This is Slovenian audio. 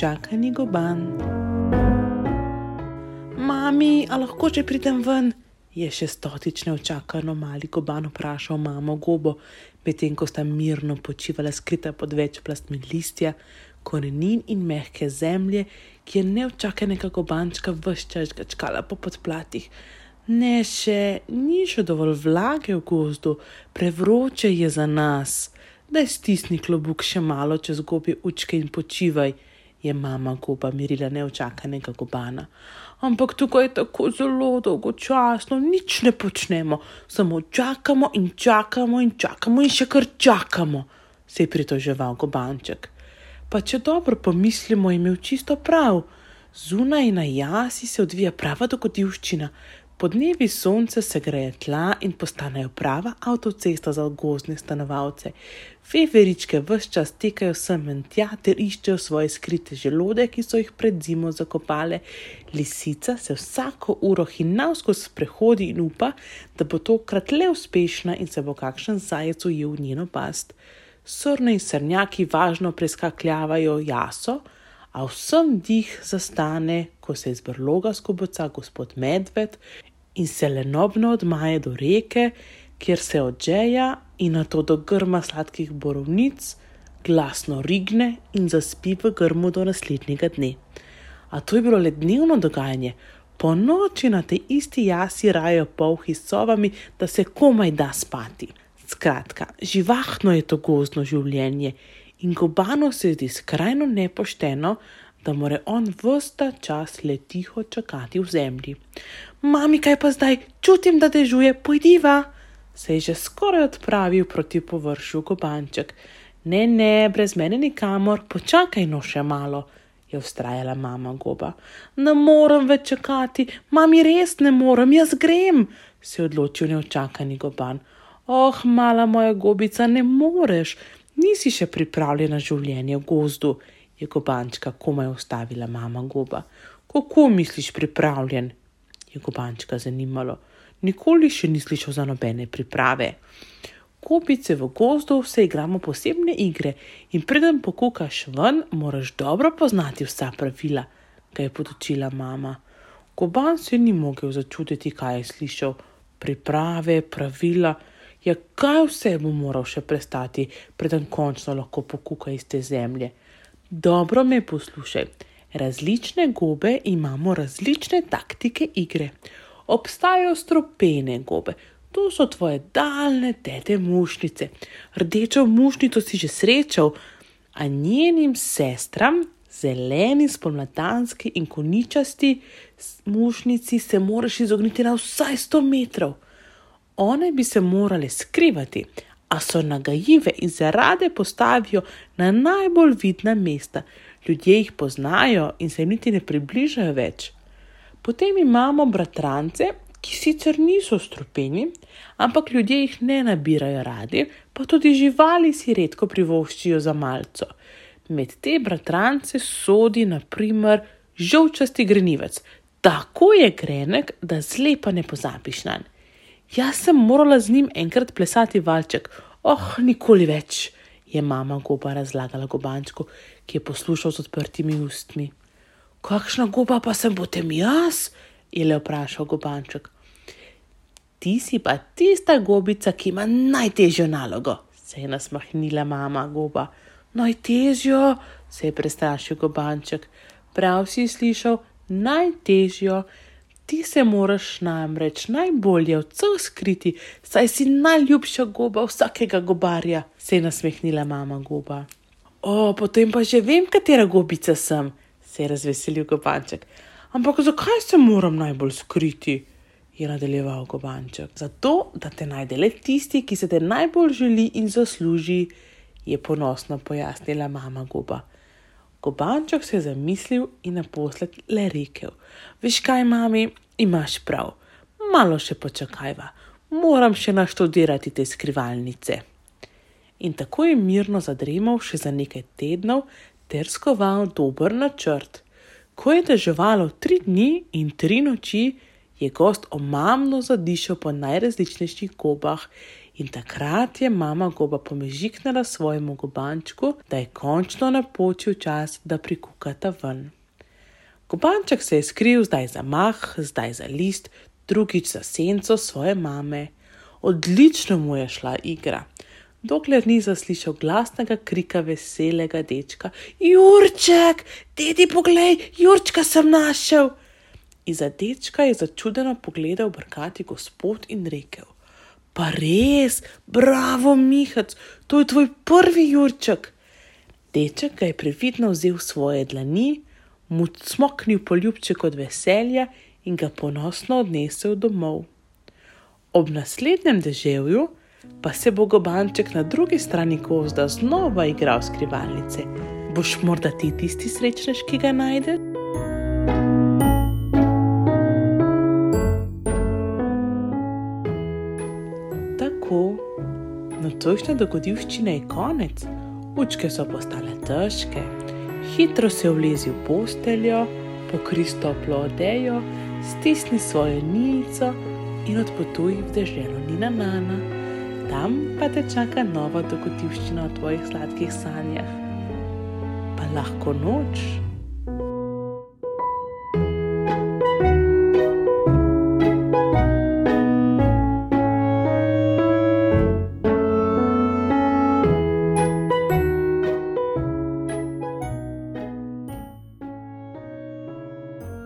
čakani goban. Mami, a lahko že pridem ven? Je še stotič neočakano mali goban vprašal mamo gobo, medtem ko sta mirno počivala skrita pod več plastmi listja, korenin in mehke zemlje, ki je neočakanega gobančka vščač gačkala po podplatih. Ne, še ni še dovolj vlage v gozdu, prevroče je za nas. Daj stisni klobuk še malo čez gobi učke in počivaj je mama goba mirila neočakanega gobana. Ampak tukaj je tako zelo dolgočasno, nič ne počnemo, samo čakamo in čakamo in čakamo in še kar čakamo, se je pritoževal gobanček. Pa če dobro pomislimo, je imel čisto prav. Zunaj na jasi se odvija prava dogodivščina, Podnevi sonce se greje tla in postanejo prava avtocesta za gozdne stanovalce. Feveričke vse čas tekajo sem in tja ter iščejo svoje skrite želode, ki so jih pred zimo zakopale. Lisica se vsako uro hinavsko sprehodi in upa, da bo tokrat le uspešna in se bo kakšen zajec ujel v njeno past. Srne in srnjaki važno preskakljavajo jaso, a vsem dih zastane, ko se iz brloga skoboca gospod Medved in se lenobno odmaje do reke, kjer se odžeja in na to do grma sladkih borovnic, glasno rigne in zaspi v grmu do naslednjega dne. A to je bilo le dnevno dogajanje, po noči na tej isti jasi rajo polhi s sovami, da se komaj da spati. Skratka, živahno je to gozdno življenje in gobano se zdi skrajno nepošteno, da more on vsta čas le tiho čakati v zemlji. Mami, kaj pa zdaj, čutim, da dežuje, pojdiva. Se je že skoraj odpravil proti površju gobanček. Ne, ne, brez mene nikamor, počakaj no še malo, je ustrajala mama goba. Ne morem več čakati, mami res ne morem, jaz grem, se je odločil neočakani goban. Oh, mala moja gobica, ne moreš, nisi še pripravljena na življenje v gozdu, je gobančka komaj ustavila mama goba. Kako misliš pripravljen? je gobančka zanimalo. Nikoli še ni slišal za nobene priprave. Kopice v gozdu vse igramo posebne igre in preden pokukaš ven, moraš dobro poznati vsa pravila, ga je podočila mama. Goban se ni mogel začutiti, kaj je slišal. Priprave, pravila, ja, kaj vse bo moral še prestati, preden končno lahko pokuka iz te zemlje. Dobro me poslušaj različne gobe imamo različne taktike igre. Obstajajo stropene gobe, to so tvoje daljne tete mušnice. Rdečo mušnico si že srečal, a njenim sestram, zeleni, spomladanski in koničasti mušnici, se moraš izogniti na vsaj 100 metrov. One bi se morale skrivati, a so nagajive in se rade postavijo na najbolj vidna mesta ljudje jih poznajo in se jim niti ne približajo več. Potem imamo bratrance, ki sicer niso strupeni, ampak ljudje jih ne nabirajo radi, pa tudi živali si redko privoščijo za malce. Med te bratrance sodi naprimer žolčasti grenivec. Tako je grenek, da zlepa ne pozabiš na njega. Jaz sem morala z njim enkrat plesati valček, oh, nikoli več je mama goba razlagala gobančku, ki je poslušal z odprtimi ustmi. Kakšna goba pa sem potem jaz? je le vprašal gobanček. Ti si pa tista gobica, ki ima najtežjo nalogo, se je nasmahnila mama goba. Najtežjo, se je prestrašil gobanček. Prav si slišal, najtežjo. Ti se moraš namreč najbolje od vseh skriti, saj si najljubša goba vsakega gobarja, se je nasmehnila mama goba. O, potem pa že vem, katera gobica sem, se je razveselil gobanček. Ampak zakaj se moram najbolj skriti? je nadaljeval gobanček. Zato, da te najde le tisti, ki se te najbolj želi in zasluži, je ponosno pojasnila mama goba. Gobanček se je zamislil in naposled le rekel: Veš kaj, mami, imaš prav, malo še počakajva, moram še naštudirati te skrivalnice. In tako je mirno zadremal še za nekaj tednov ter skoval dober načrt. Ko je deževalo tri dni in tri noči, je gost omamno zadišal po najrazličnejših gobah In takrat je mama goba pomežiknila svojemu gobančku, da je končno napočil čas, da prikukata ven. Gobanček se je skril zdaj za mah, zdaj za list, drugič za senco svoje mame. Odlično mu je šla igra, dokler ni zaslišal glasnega krika veselega dečka: Jurček, dedi, poglej, Jurčka sem našel! Iza dečka je začudeno pogledal brkati gospod in rekel: Pa res, bravo, Mihac, to je tvoj prvi Jurček. Deček ga je previdno vzel v svoje dlani, mu smoknil poljubček od veselja in ga ponosno odnesel domov. Ob naslednjem deževju pa se bo gobanček na drugi strani gozda znova igral skrivalnice. Boš morda ti tisti srečnež, ki ga najdeš? Nočne dogodivščine je konec, učke so postale težke, hitro se vlezi v posteljo, pokri toplo odejo, stisni svojo nilico in odpotuj v deželo Nina Nana. Tam pa te čaka nova dogodivščina v tvojih sladkih sanjah. Pa lahko noč.